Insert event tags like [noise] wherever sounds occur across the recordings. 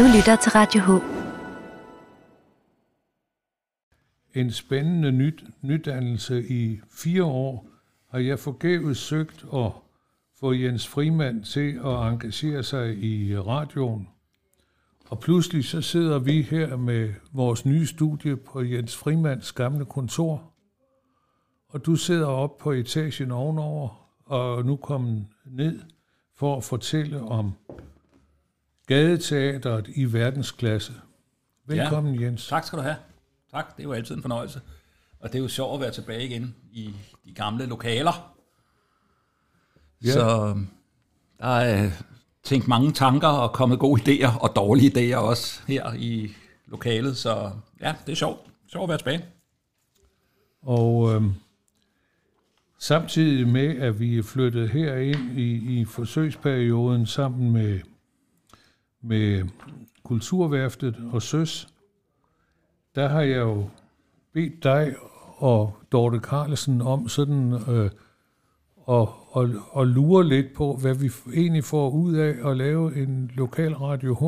Du lytter til Radio H. En spændende nyt, nydannelse i fire år har jeg forgæves søgt at få Jens Frimand til at engagere sig i radioen. Og pludselig så sidder vi her med vores nye studie på Jens Frimands gamle kontor. Og du sidder op på etagen ovenover, og nu kommet ned for at fortælle om gadeteateret i verdensklasse. Velkommen, ja. Jens. Tak skal du have. Tak, det er jo altid en fornøjelse. Og det er jo sjovt at være tilbage igen i de gamle lokaler. Ja. Så der er tænkt mange tanker og kommet gode idéer og dårlige idéer også her i lokalet. Så ja, det er sjovt. Sjovt at være tilbage. Og øh, samtidig med, at vi er flyttet herind i, i forsøgsperioden sammen med, med Kulturværftet og Søs, der har jeg jo bedt dig og Dorte Carlsen om sådan øh, og, og, og lure lidt på, hvad vi egentlig får ud af at lave en lokal Radio H.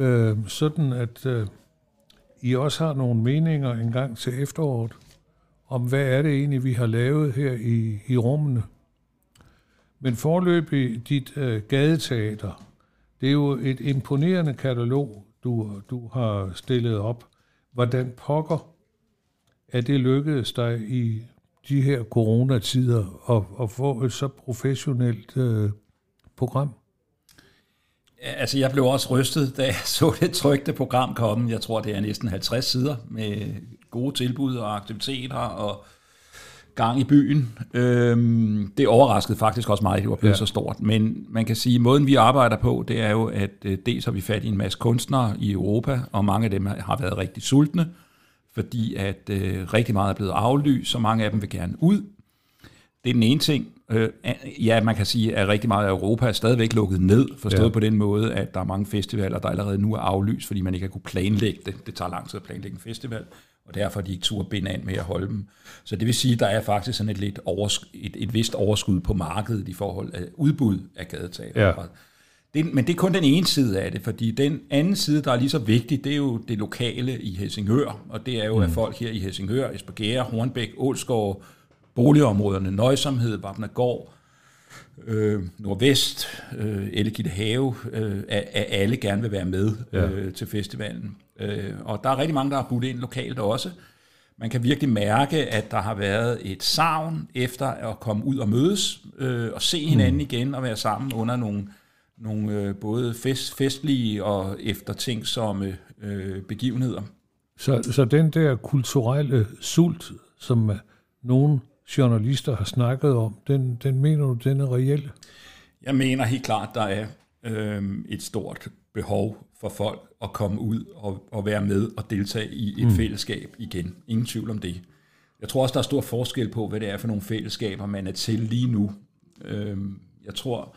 Øh, sådan at øh, I også har nogle meninger en gang til efteråret om, hvad er det egentlig, vi har lavet her i, i rummene. Men forløbig dit øh, gadeteater, det er jo et imponerende katalog, du, du har stillet op. Hvordan pokker er det lykkedes dig i de her coronatider at, at få et så professionelt øh, program? Altså, jeg blev også rystet, da jeg [laughs] så det trygte program komme. Jeg tror, det er næsten 50 sider med gode tilbud og aktiviteter og gang i byen. Øhm, det overraskede faktisk også mig, at det var blevet ja. så stort. Men man kan sige, at måden vi arbejder på, det er jo, at øh, dels har vi fat i en masse kunstnere i Europa, og mange af dem har været rigtig sultne fordi at øh, rigtig meget er blevet aflyst, så mange af dem vil gerne ud. Det er den ene ting. Øh, ja, man kan sige, at rigtig meget af Europa er stadigvæk lukket ned, forstået ja. på den måde, at der er mange festivaler, der allerede nu er aflyst, fordi man ikke har kunne planlægge det. Det tager lang tid at planlægge en festival, og derfor er de ikke turde binde an med at holde dem. Så det vil sige, at der er faktisk sådan et, lidt oversk- et, et vist overskud på markedet i forhold af udbud af gadeteater. Ja. Det, men det er kun den ene side af det, fordi den anden side, der er lige så vigtig, det er jo det lokale i Helsingør, og det er jo, mm. at folk her i Helsingør, Esbjerg, Hornbæk, Ålskov, boligområderne, Nøjsomhed, Vapnagård, øh, Nordvest, øh, Ellegitte Have, øh, at, alle gerne vil være med øh, ja. til festivalen. Øh, og der er rigtig mange, der har budt ind lokalt også. Man kan virkelig mærke, at der har været et savn efter at komme ud og mødes, øh, og se hinanden mm. igen og være sammen under nogle nogle øh, både fest, festlige og eftertænksomme øh, begivenheder. Så, så den der kulturelle sult, som nogle journalister har snakket om, den, den mener du, den er reel? Jeg mener helt klart, der er øh, et stort behov for folk at komme ud og, og være med og deltage i et mm. fællesskab igen. Ingen tvivl om det. Jeg tror også, der er stor forskel på, hvad det er for nogle fællesskaber, man er til lige nu. Øh, jeg tror,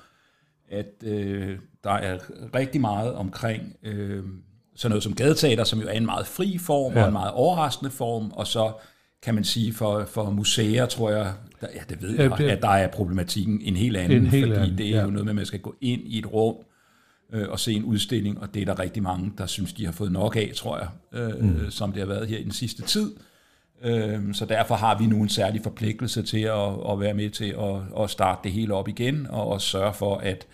at øh, der er rigtig meget omkring øh, sådan noget som gadeteater, som jo er en meget fri form ja. og en meget overraskende form, og så kan man sige for, for museer, tror jeg, der, ja, det ved jeg, ja, det, at der er problematikken en helt anden, en helt fordi anden, det er ja. jo noget med, at man skal gå ind i et rum øh, og se en udstilling, og det er der rigtig mange, der synes, de har fået nok af, tror jeg, øh, mm. som det har været her i den sidste tid. Øh, så derfor har vi nu en særlig forpligtelse til at, at være med til at, at starte det hele op igen, og også sørge for, at,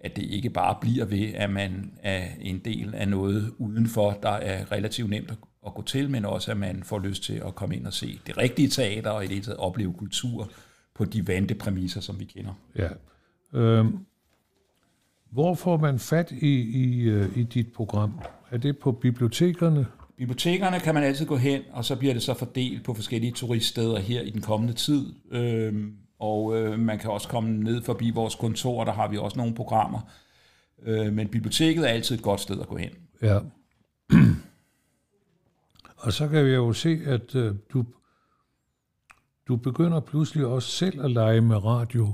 at det ikke bare bliver ved, at man er en del af noget udenfor, der er relativt nemt at gå til, men også at man får lyst til at komme ind og se det rigtige teater, og i det hele taget opleve kultur på de vante præmisser, som vi kender. Ja. Øhm, hvor får man fat i, i, øh, i dit program? Er det på bibliotekerne? Bibliotekerne kan man altid gå hen, og så bliver det så fordelt på forskellige turiststeder her i den kommende tid. Øhm, og øh, man kan også komme ned forbi vores kontor, der har vi også nogle programmer. Øh, men biblioteket er altid et godt sted at gå hen. Ja. [clears throat] og så kan vi jo se, at øh, du, du begynder pludselig også selv at lege med radio.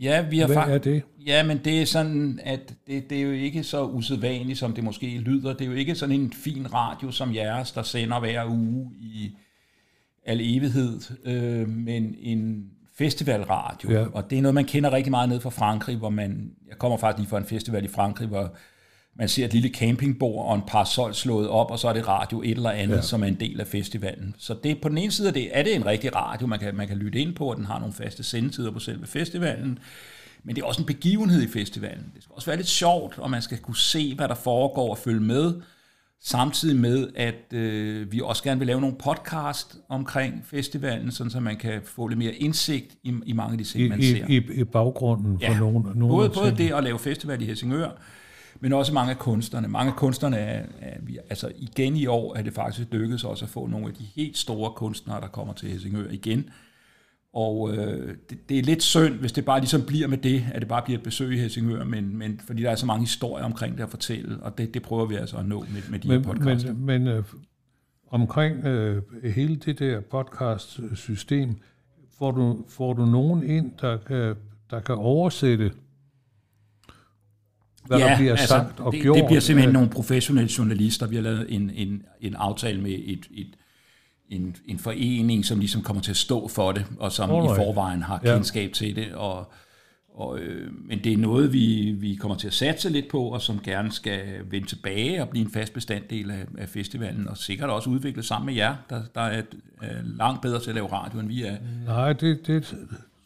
Ja, vi har Hvad er det? Ja, men det er sådan, at det, det er jo ikke så usædvanligt, som det måske lyder. Det er jo ikke sådan en fin radio som jeres, der sender hver uge i al evighed, øh, men en festivalradio. Ja. Og det er noget, man kender rigtig meget ned fra Frankrig, hvor man, jeg kommer faktisk lige fra en festival i Frankrig, hvor man ser et lille campingbord og en parasol slået op, og så er det radio et eller andet, ja. som er en del af festivalen. Så det på den ene side det, er det en rigtig radio, man kan, man kan lytte ind på, og den har nogle faste sendetider på selve festivalen. Men det er også en begivenhed i festivalen. Det skal også være lidt sjovt, og man skal kunne se, hvad der foregår og følge med. Samtidig med, at øh, vi også gerne vil lave nogle podcast omkring festivalen, sådan så man kan få lidt mere indsigt i, i mange af de ting, man I, ser. i, I baggrunden for Ja, nogle, nogle både, af både det at lave festival i Helsingør, men også mange af kunstnerne. Mange af kunstnerne er, er altså igen i år er det faktisk lykkedes også at få nogle af de helt store kunstnere, der kommer til Helsingør igen. Og øh, det, det er lidt synd, hvis det bare ligesom bliver med det, at det bare bliver et besøg i Helsingør, men, men fordi der er så mange historier omkring det at fortælle, og det, det prøver vi altså at nå med, med de her Men, podcasts. men, men øh, omkring øh, hele det der podcast-system, får du, får du nogen ind, der kan, der kan oversætte, hvad der bliver sagt og det, gjort? Det bliver simpelthen af- nogle professionelle journalister. Vi har lavet en, en, en aftale med et, et, en, en forening, som ligesom kommer til at stå for det, og som Alright. i forvejen har Ja. kendskab til det. Og, og, øh, men det er noget, vi, vi kommer til at satse lidt på, og som gerne skal vende tilbage og blive en fast bestanddel af, af festivalen, og sikkert også udvikle sammen med jer, der, der er, er langt bedre til at lave radio, end vi er. Nej, det, det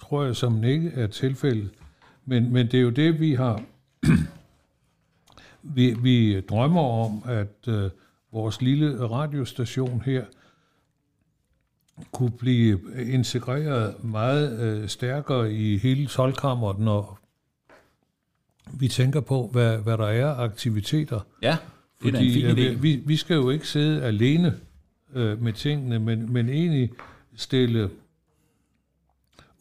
tror jeg som ikke er tilfældet. Men, men det er jo det, vi har... vi, vi drømmer om, at øh, vores lille radiostation her kunne blive integreret meget øh, stærkere i hele tolkammeret, når vi tænker på, hvad, hvad der er aktiviteter. Ja, det er en fin øh, idé. vi, vi skal jo ikke sidde alene øh, med tingene, men, men egentlig stille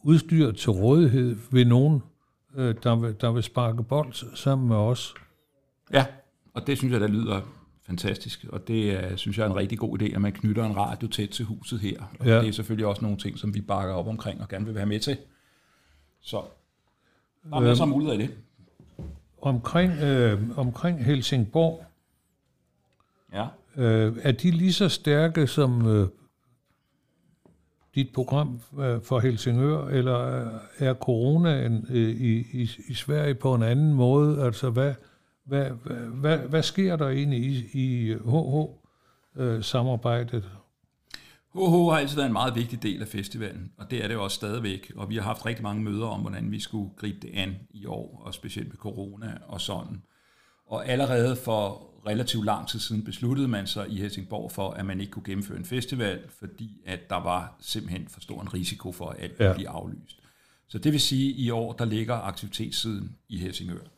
udstyr til rådighed ved nogen, øh, der, vil, der vil sparke bold sammen med os. Ja, og det synes jeg, der lyder fantastisk, og det er, synes jeg er en rigtig god idé, at man knytter en radio tæt til huset her. Og Ja. det er selvfølgelig også nogle ting, som vi bakker op omkring og gerne vil være med til. Så der er masser af muligheder i det. Omkring, øh, omkring Helsingborg, Ja. øh, er de lige så stærke som øh, dit program øh, for Helsingør, eller er- er coronaen øh, i, i, i Sverige på en anden måde? Altså, hvad, hvad, hvad, hvad, sker der egentlig i, i HH-samarbejdet? HH har altid været en meget vigtig del af festivalen, og det er det også stadigvæk. Og vi har haft rigtig mange møder om, hvordan vi skulle gribe det an i år, og specielt med corona og sådan. Og allerede for relativt lang tid siden besluttede man sig i Helsingborg for, at man ikke kunne gennemføre en festival, fordi at der var simpelthen for stor en risiko for, at alt ja. blive aflyst. Så det vil sige, at i år der ligger aktivitetssiden i Helsingør.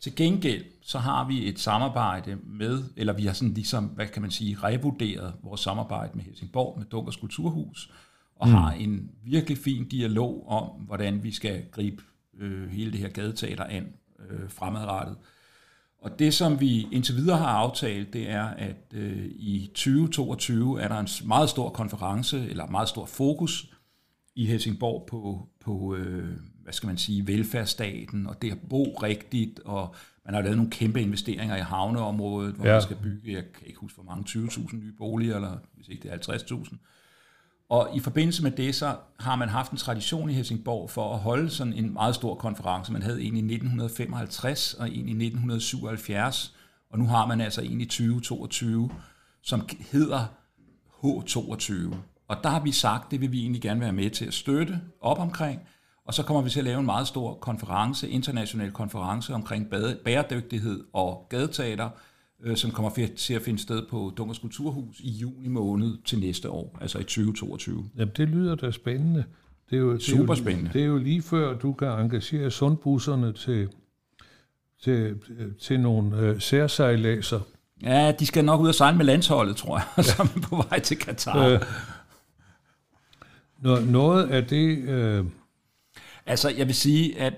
Til gengæld så har vi et samarbejde med, eller vi har sådan ligesom, hvad kan man sige, revurderet vores samarbejde med Helsingborg, med Dunkers Kulturhus, og mm. har en virkelig fin dialog om, hvordan vi skal gribe øh, hele det her gadeteater an øh, fremadrettet. Og det, som vi indtil videre har aftalt, det er, at øh, i 2022 er der en meget stor konference, eller meget stor fokus i Helsingborg på, på øh, hvad skal man sige, velfærdsstaten, og det at bo rigtigt, og man har lavet nogle kæmpe investeringer i havneområdet, hvor Ja. man skal bygge, jeg kan ikke huske, hvor mange, 20.000 nye boliger, eller hvis ikke det er 50.000. Og i forbindelse med det, så har man haft en tradition i Helsingborg for at holde sådan en meget stor konference. Man havde en i 1955 og en i 1977, og nu har man altså en i 2022, som hedder H22. Og der har vi sagt, det vil vi egentlig gerne være med til at støtte op omkring, og så kommer vi til at lave en meget stor konference, international konference omkring bæredygtighed og gadeteater, øh, som kommer til at finde sted på Dunkers Kulturhus i juni måned til næste år, altså i 2022. Jamen, det lyder da spændende. Det er jo, det er jo- Super spændende. Det er jo lige før, du kan engagere sundbusserne til, til, til nogle øh, særsejladser. Ja, de skal nok ud og sejle med landsholdet, tror jeg, [laughs] som er på vej til Katar. Øh, noget af det... Øh, Altså, jeg vil sige, at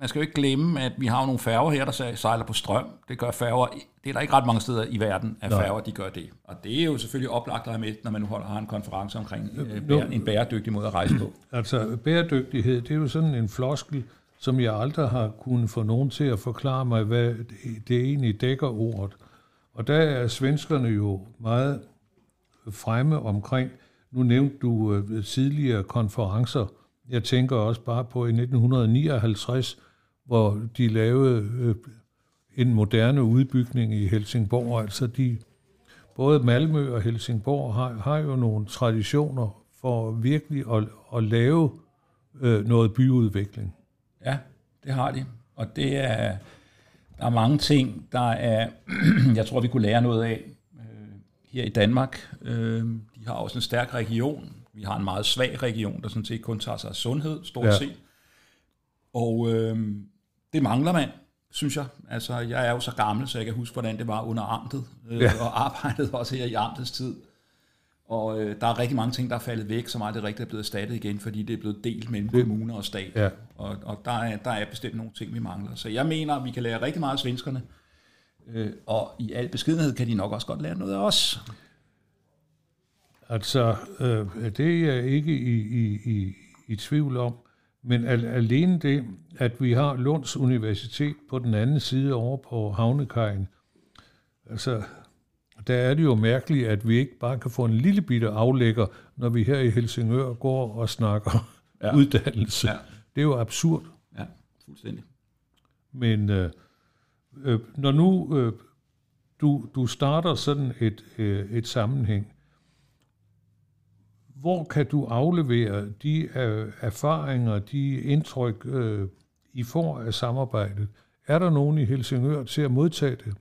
man skal jo ikke glemme, at vi har nogle færger her, der se- sejler på strøm. Det gør færger, det er der ikke ret mange steder i verden, at Nej. færger de gør det. Og det er jo selvfølgelig oplagt at have med, når man nu holder, har en konference omkring øh, bære, en bæredygtig måde at rejse på. [clears throat] altså, bæredygtighed, det er jo sådan en floskel, som jeg aldrig har kunnet få nogen til at forklare mig, hvad det, det egentlig dækker ordet. Og der er svenskerne jo meget fremme omkring, nu nævnte du øh, tidligere konferencer, jeg tænker også bare på i 1959, hvor de lavede øh, en moderne udbygning i Helsingborg. Altså de, både Malmø og Helsingborg har, har jo nogle traditioner for virkelig at, at lave øh, noget byudvikling. Ja, det har de. Og det er, der er mange ting, der er, [clears throat] jeg tror, vi kunne lære noget af øh, her i Danmark. Øh, de har også en stærk region. Vi har en meget svag region, der sådan set kun tager sig af sundhed, stort ja. set. Og øh, det mangler man, synes jeg. Altså, jeg er jo så gammel, så jeg kan huske, hvordan det var under amtet, øh, ja. og [laughs] arbejdet også her i amtets tid. Og øh, der er rigtig mange ting, der er faldet væk, som aldrig rigtig er blevet erstattet igen, fordi det er blevet delt mellem det, kommuner og stat. Ja. Og, og der, er, der er bestemt nogle ting, vi mangler. Så jeg mener, at vi kan lære rigtig meget af svenskerne, øh, og i al beskedenhed kan de nok også godt lære noget af os. Altså, øh, det er jeg ikke i, i, i, i tvivl om, men al, alene det, at vi har Lunds Universitet på den anden side over på Havnekajen, altså, der er det jo mærkeligt, at vi ikke bare kan få en lille bitte aflægger, når vi her i Helsingør går og snakker ja. uddannelse. Ja. Det er jo absurd. Ja, fuldstændig. Men øh, øh, når nu øh, du, du starter sådan et, øh, et sammenhæng, hvor kan du aflevere de øh, erfaringer, de indtryk, øh, I får af samarbejdet? Er der nogen i Helsingør til at modtage det?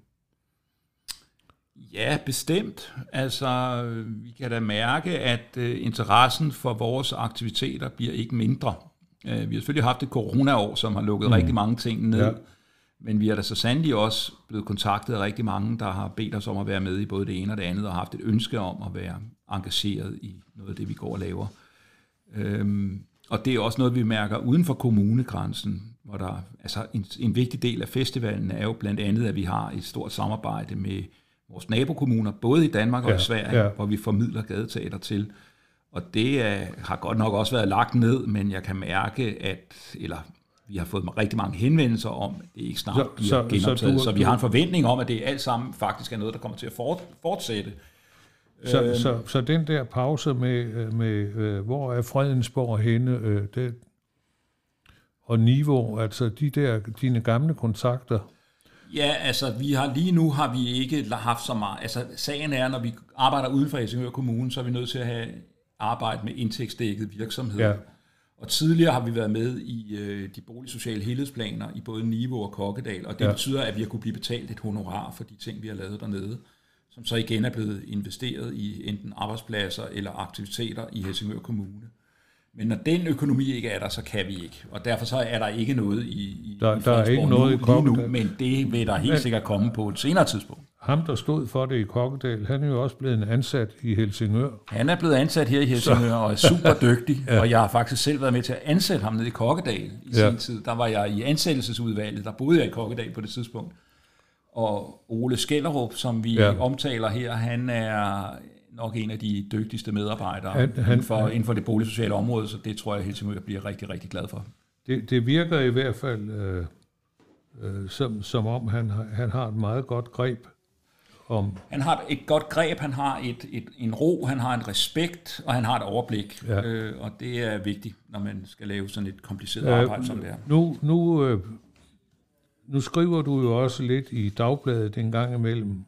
Ja, bestemt. Altså, vi kan da mærke, at øh, interessen for vores aktiviteter bliver ikke mindre. Øh, vi har selvfølgelig haft et corona-år, som har lukket mm. rigtig mange ting ned. Ja. Men vi er da så sandelig også blevet kontaktet af rigtig mange, der har bedt os om at være med i både det ene og det andet, og har haft et ønske om at være engageret i noget af det, vi går og laver. Øhm, og det er også noget, vi mærker uden for kommunegrænsen, hvor der, altså en, en vigtig del af festivalen er jo blandt andet, at vi har et stort samarbejde med vores nabokommuner, både i Danmark og ja, i Sverige, ja. hvor vi formidler gadeteater til. Og det er, har godt nok også været lagt ned, men jeg kan mærke, at, eller vi har fået rigtig mange henvendelser om, at det ikke snart så, bliver så, genoptaget. Så, du, så vi har en forventning om, at det alt sammen faktisk er noget, der kommer til at fortsætte. Så, øh, så, så den der pause med, med øh, hvor er Fredensborg henne, øh, det, og niveau, altså de der, dine gamle kontakter, Ja, altså vi har lige nu har vi ikke haft så meget. Altså sagen er, når vi arbejder uden for Helsingør Kommune, så er vi nødt til at have arbejde med indtægtsdækket virksomhed. Ja. Og tidligere har vi været med i øh, de boligsociale helhedsplaner i både Niveau og Kokkedal, og det ja. betyder, at vi har kunne blive betalt et honorar for de ting, vi har lavet dernede, som så igen er blevet investeret i enten arbejdspladser eller aktiviteter i Helsingør Kommune. Men når den økonomi ikke er der, så kan vi ikke. Og derfor så er der ikke noget i, i Der, i der er ikke noget nu, i nu, men det vil der helt men, sikkert komme på et senere tidspunkt. Ham, der stod for det i Kokkedal, han er jo også blevet ansat i Helsingør. Han er blevet ansat her i Helsingør så. og er super dygtig. [laughs] ja. Og jeg har faktisk selv været med til at ansætte ham nede i Kokkedal i ja. sin tid. Der var jeg i ansættelsesudvalget, der boede jeg i Kokkedal på det tidspunkt. Og Ole Skellerup, som vi ja. omtaler her, han er nok en af de dygtigste medarbejdere han, han, inden, for, han, inden for det boligsociale område, så det tror jeg Helsingør bliver rigtig, rigtig glad for. Det, det virker i hvert fald øh, øh, som, som om, han, han har et meget godt greb om... Han har et godt greb, han har et, et, en ro, han har en respekt, og han har et overblik. Ja. Øh, og det er vigtigt, når man skal lave sådan et kompliceret øh, arbejde som det er. Nu, nu, øh, nu skriver du jo også lidt i dagbladet en gang imellem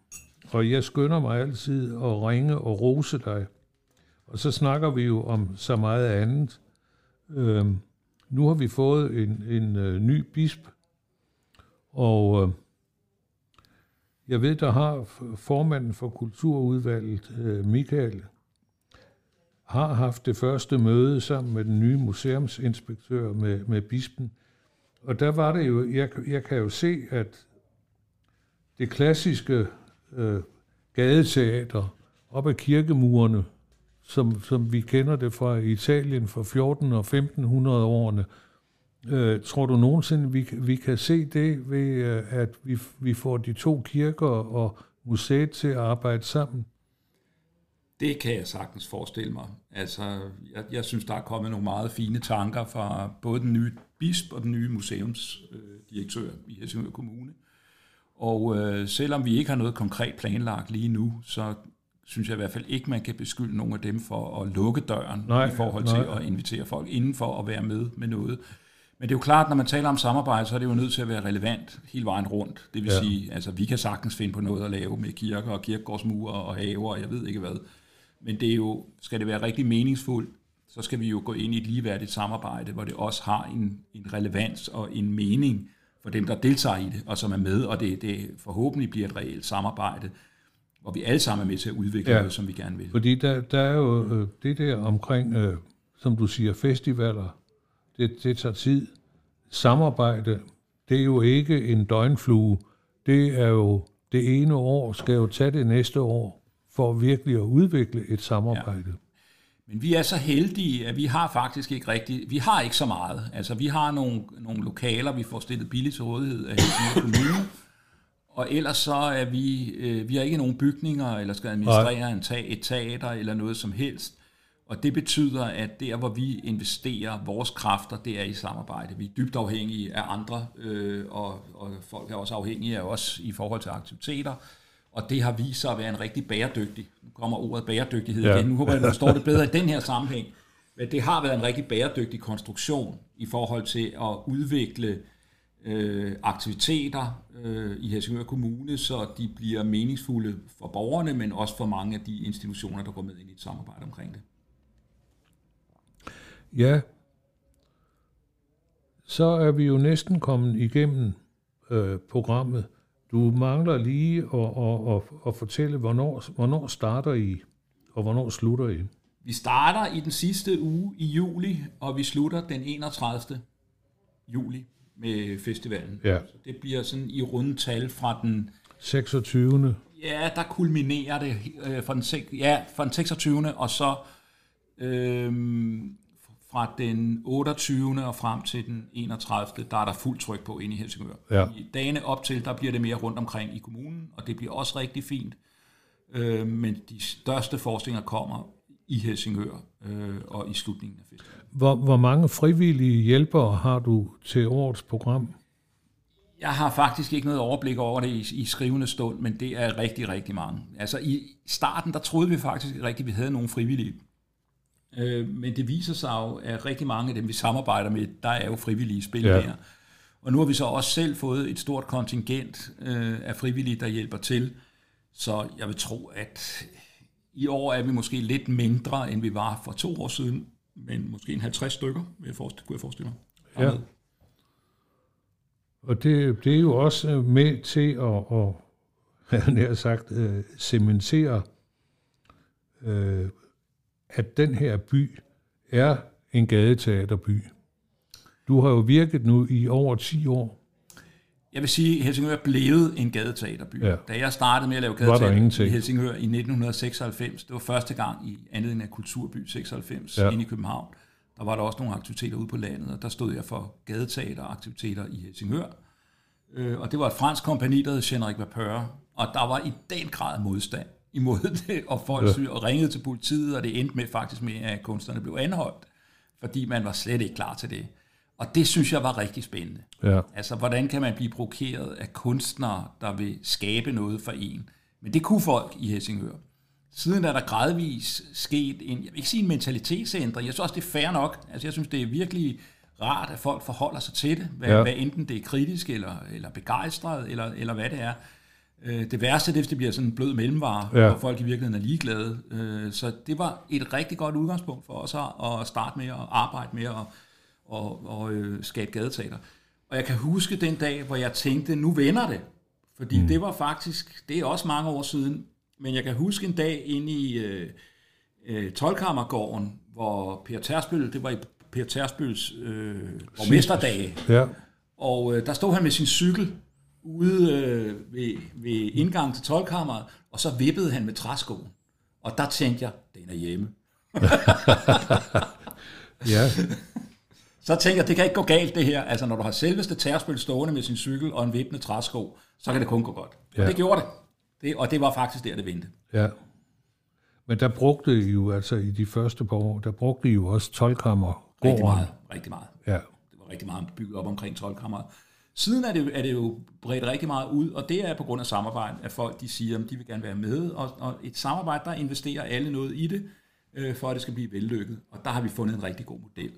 og jeg skynder mig altid at ringe og rose dig. Og så snakker vi jo om så meget andet. Øhm, nu har vi fået en, en øh, ny bisp, og øh, jeg ved, der har formanden for kulturudvalget, øh, Michael, har haft det første møde sammen med den nye museumsinspektør med, med bispen. Og der var det jo, jeg, jeg kan jo se, at det klassiske øh, gadeteater op ad kirkemurene, som, som vi kender det fra Italien fra 14 og 1500 årene. Øh, tror du nogensinde, vi, vi kan se det ved, øh, at vi, vi får de to kirker og museet til at arbejde sammen? Det kan jeg sagtens forestille mig. Altså, jeg, jeg synes, der er kommet nogle meget fine tanker fra både den nye bisp og den nye museumsdirektør øh, i Helsingør Kommune. Og øh, selvom vi ikke har noget konkret planlagt lige nu, så synes jeg i hvert fald ikke, man kan beskylde nogen af dem for at lukke døren nej, i forhold nej. til at invitere folk indenfor og være med med noget. Men det er jo klart, når man taler om samarbejde, så er det jo nødt til at være relevant hele vejen rundt. Det vil Ja. sige, altså vi kan sagtens finde på noget at lave med kirker og kirkegårdsmure og haver og jeg ved ikke hvad. Men det er jo, skal det være rigtig meningsfuldt, så skal vi jo gå ind i et ligeværdigt samarbejde, hvor det også har en, en relevans og en mening for dem, der deltager i det, og som er med, og det, det forhåbentlig bliver et reelt samarbejde, hvor vi alle sammen er med til at udvikle ja. noget, som vi gerne vil. Fordi der, der er jo øh, det der omkring, øh, som du siger, festivaler, det, det tager tid. Samarbejde, det er jo ikke en døgnflue. Det er jo det ene år, skal jo tage det næste år, for virkelig at udvikle et samarbejde. Ja. Men vi er så heldige, at vi har faktisk ikke rigtig, vi har ikke så meget. Altså vi har nogle, nogle lokaler, vi får stillet billigt til rådighed af Helsingør Kommune, og ellers så er vi, øh, vi har ikke nogen bygninger, eller skal administrere en tag, et teater, eller noget som helst. Og det betyder, at der, hvor vi investerer vores kræfter, det er i samarbejde. Vi er dybt afhængige af andre, øh, og, og folk er også afhængige af os i forhold til aktiviteter. Og det har vist sig at være en rigtig bæredygtig, nu kommer ordet bæredygtighed Ja. igen, nu håber jeg, at du forstår det bedre i den her sammenhæng. Men det har været en rigtig bæredygtig konstruktion i forhold til at udvikle øh, aktiviteter øh, i Helsingør Kommune, så de bliver meningsfulde for borgerne, men også for mange af de institutioner, der går med ind i et samarbejde omkring det. Ja, så er vi jo næsten kommet igennem øh, programmet. Du mangler lige at, at, at, at fortælle, hvornår, hvornår starter I, og hvornår slutter I? Vi starter i den sidste uge i juli, og vi slutter den 31. juli med festivalen. Ja. Så det bliver sådan i runde tal fra den 26. Ja, der kulminerer det øh, fra, den, ja, fra den 26. og så øhm, fra den 28. og frem til den 31. der er der fuld tryk på inde i Helsingør. Ja. I dagene op til, der bliver det mere rundt omkring i kommunen, og det bliver også rigtig fint. Øh, men de største forskninger kommer i Helsingør øh, og i slutningen af festivalen. Hvor, hvor mange frivillige hjælpere har du til årets program? Jeg har faktisk ikke noget overblik over det i, i skrivende stund, men det er rigtig, rigtig mange. Altså i starten, der troede vi faktisk ikke rigtigt, at vi havde nogle frivillige. Øh, men det viser sig jo, at rigtig mange af dem, vi samarbejder med, der er jo frivillige spil Ja. Og nu har vi så også selv fået et stort kontingent øh, af frivillige, der hjælper til. Så jeg vil tro, at i år er vi måske lidt mindre, end vi var for to år siden, men måske en 50 stykker, vil jeg forestille, kunne jeg forestille mig. Ja. Og det, det er jo også med til at, at [laughs] jeg nær sagt, øh, cementere, øh, at den her by er en gadeteaterby. Du har jo virket nu i over 10 år. Jeg vil sige, at Helsingør er blevet en gadeteaterby. Ja. Da jeg startede med at lave gadeteater i Helsingør i 1996, det var første gang i anledning af Kulturby 96 Ja. inde i København, der var der også nogle aktiviteter ude på landet, og der stod jeg for gadeteateraktiviteter i Helsingør. Øh, Og det var et fransk kompagni, der hed Genrik Vapeur, og der var i den grad modstand imod det, og folk Ja. ja. ringede til politiet, og det endte med faktisk med, at kunstnerne blev anholdt, fordi man var slet ikke klar til det. Og det synes jeg var rigtig spændende. Ja. Altså, hvordan kan man blive provokeret af kunstnere, der vil skabe noget for en? Men det kunne folk i Helsingør. Siden er der gradvis sket en, jeg vil ikke sige en mentalitetsændring, jeg synes også, det er fair nok. Altså, jeg synes, det er virkelig rart, at folk forholder sig til det, hvad, ja. hvad enten det er kritisk eller, eller begejstret, eller, eller hvad det er. Øh, Det værste det er, hvis det bliver sådan en blød mellemvare, Ja. hvor folk i virkeligheden er ligeglade. Øh, Så det var et rigtig godt udgangspunkt for os at starte med at arbejde med at og, og øh, skabe gadeteater. Og jeg kan huske den dag, hvor jeg tænkte, nu vender det. Fordi mm. det var faktisk, det er også mange år siden, men jeg kan huske en dag inde i øh, øh, Tolkammergården, hvor Per Tersbøl, det var i Per Tersbøls øh, borgmesterdage, Ja. og øh, der stod han med sin cykel ude øh, ved, ved indgangen til tolkammeret, og så vippede han med træskoen. Og der tænkte jeg, den er hjemme. [laughs] Ja. Så tænker jeg, det kan ikke gå galt det her. Altså når du har selveste tærspil stående med sin cykel og en vippende træsko, så kan det kun gå godt. Ja. Og det gjorde det. det. Og det var faktisk der, det vendte. Ja. Men der brugte I jo, altså i de første par år, der brugte I jo også 12 kammer Rigtig meget. Rigtig meget. Ja. Det var rigtig meget bygget op omkring 12 kammeret. Siden er det, er det jo bredt rigtig meget ud, og det er på grund af samarbejde, at folk de siger, at de vil gerne være med, og, og et samarbejde, der investerer alle noget i det, øh, for at det skal blive vellykket. Og der har vi fundet en rigtig god model.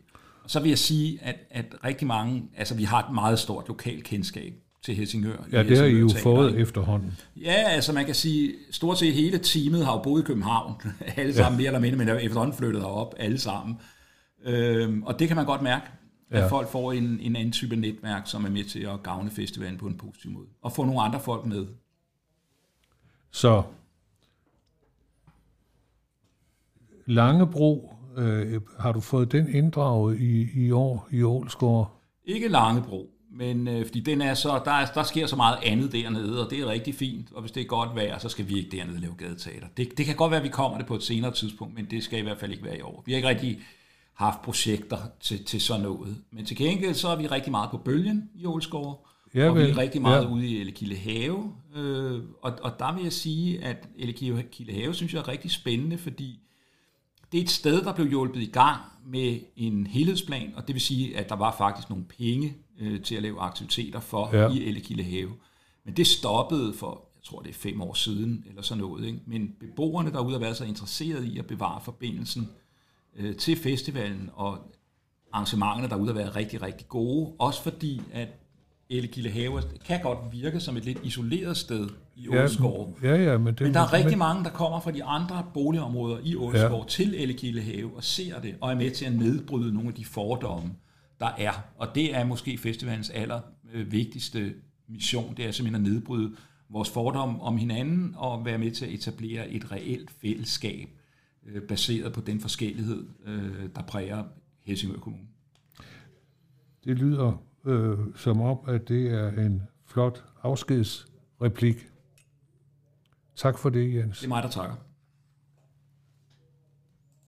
Så vil jeg sige, at, at rigtig mange, altså vi har et meget stort lokalt kendskab til Helsingør. Ja, det har I jo fået efterhånden. Ja, altså man kan sige, stort set hele teamet har jo boet i København, [laughs] alle sammen ja. mere eller mindre, men er efterhånden flyttet op, alle sammen. Øhm, og det kan man godt mærke, at ja. folk får en, en anden type netværk, som er med til at gavne festivalen på en positiv måde. Og få nogle andre folk med. Så Langebro, øh, har du fået den inddraget i, i år i Ålsgård? Ikke Langebro, men øh, fordi den er så, der, der sker så meget andet dernede, og det er rigtig fint, og hvis det er godt vejr, så skal vi ikke dernede lave gadeteater. Det, det kan godt være, at vi kommer det på et senere tidspunkt, men det skal i hvert fald ikke være i år. Vi har ikke rigtig haft projekter til, til sådan noget. Men til gengæld så er vi rigtig meget på bølgen i Ålsgård, ja, og vi er rigtig meget ja. ude i Ellekilde Have. Øh, og, og der vil jeg sige, at Ellekilde Have synes jeg er rigtig spændende, fordi det er et sted, der blev hjulpet i gang med en helhedsplan, og det vil sige, at der var faktisk nogle penge øh, til at lave aktiviteter for ja. i Ellekilde Have. Men det stoppede for, jeg tror det er fem år siden, eller sådan noget. Ikke? Men beboerne derude har været så interesserede i at bevare forbindelsen øh, til festivalen, og arrangementerne derude har været rigtig, rigtig gode. Også fordi, at Ellekilde Have kan godt virke som et lidt isoleret sted i Ålskov. Ja, ja, men, det, men der er rigtig men... mange, der kommer fra de andre boligområder i Ålskov ja. til Ellekilde Have og ser det, og er med til at nedbryde nogle af de fordomme, der er. Og det er måske festivalens aller øh, vigtigste mission, det er simpelthen at nedbryde vores fordomme om hinanden og være med til at etablere et reelt fællesskab, øh, baseret på den forskellighed, øh, der præger Helsingør Kommune. Det lyder øh, som om, at det er en flot afskedsreplik. Tak for det, Jens. Det er mig, der takker.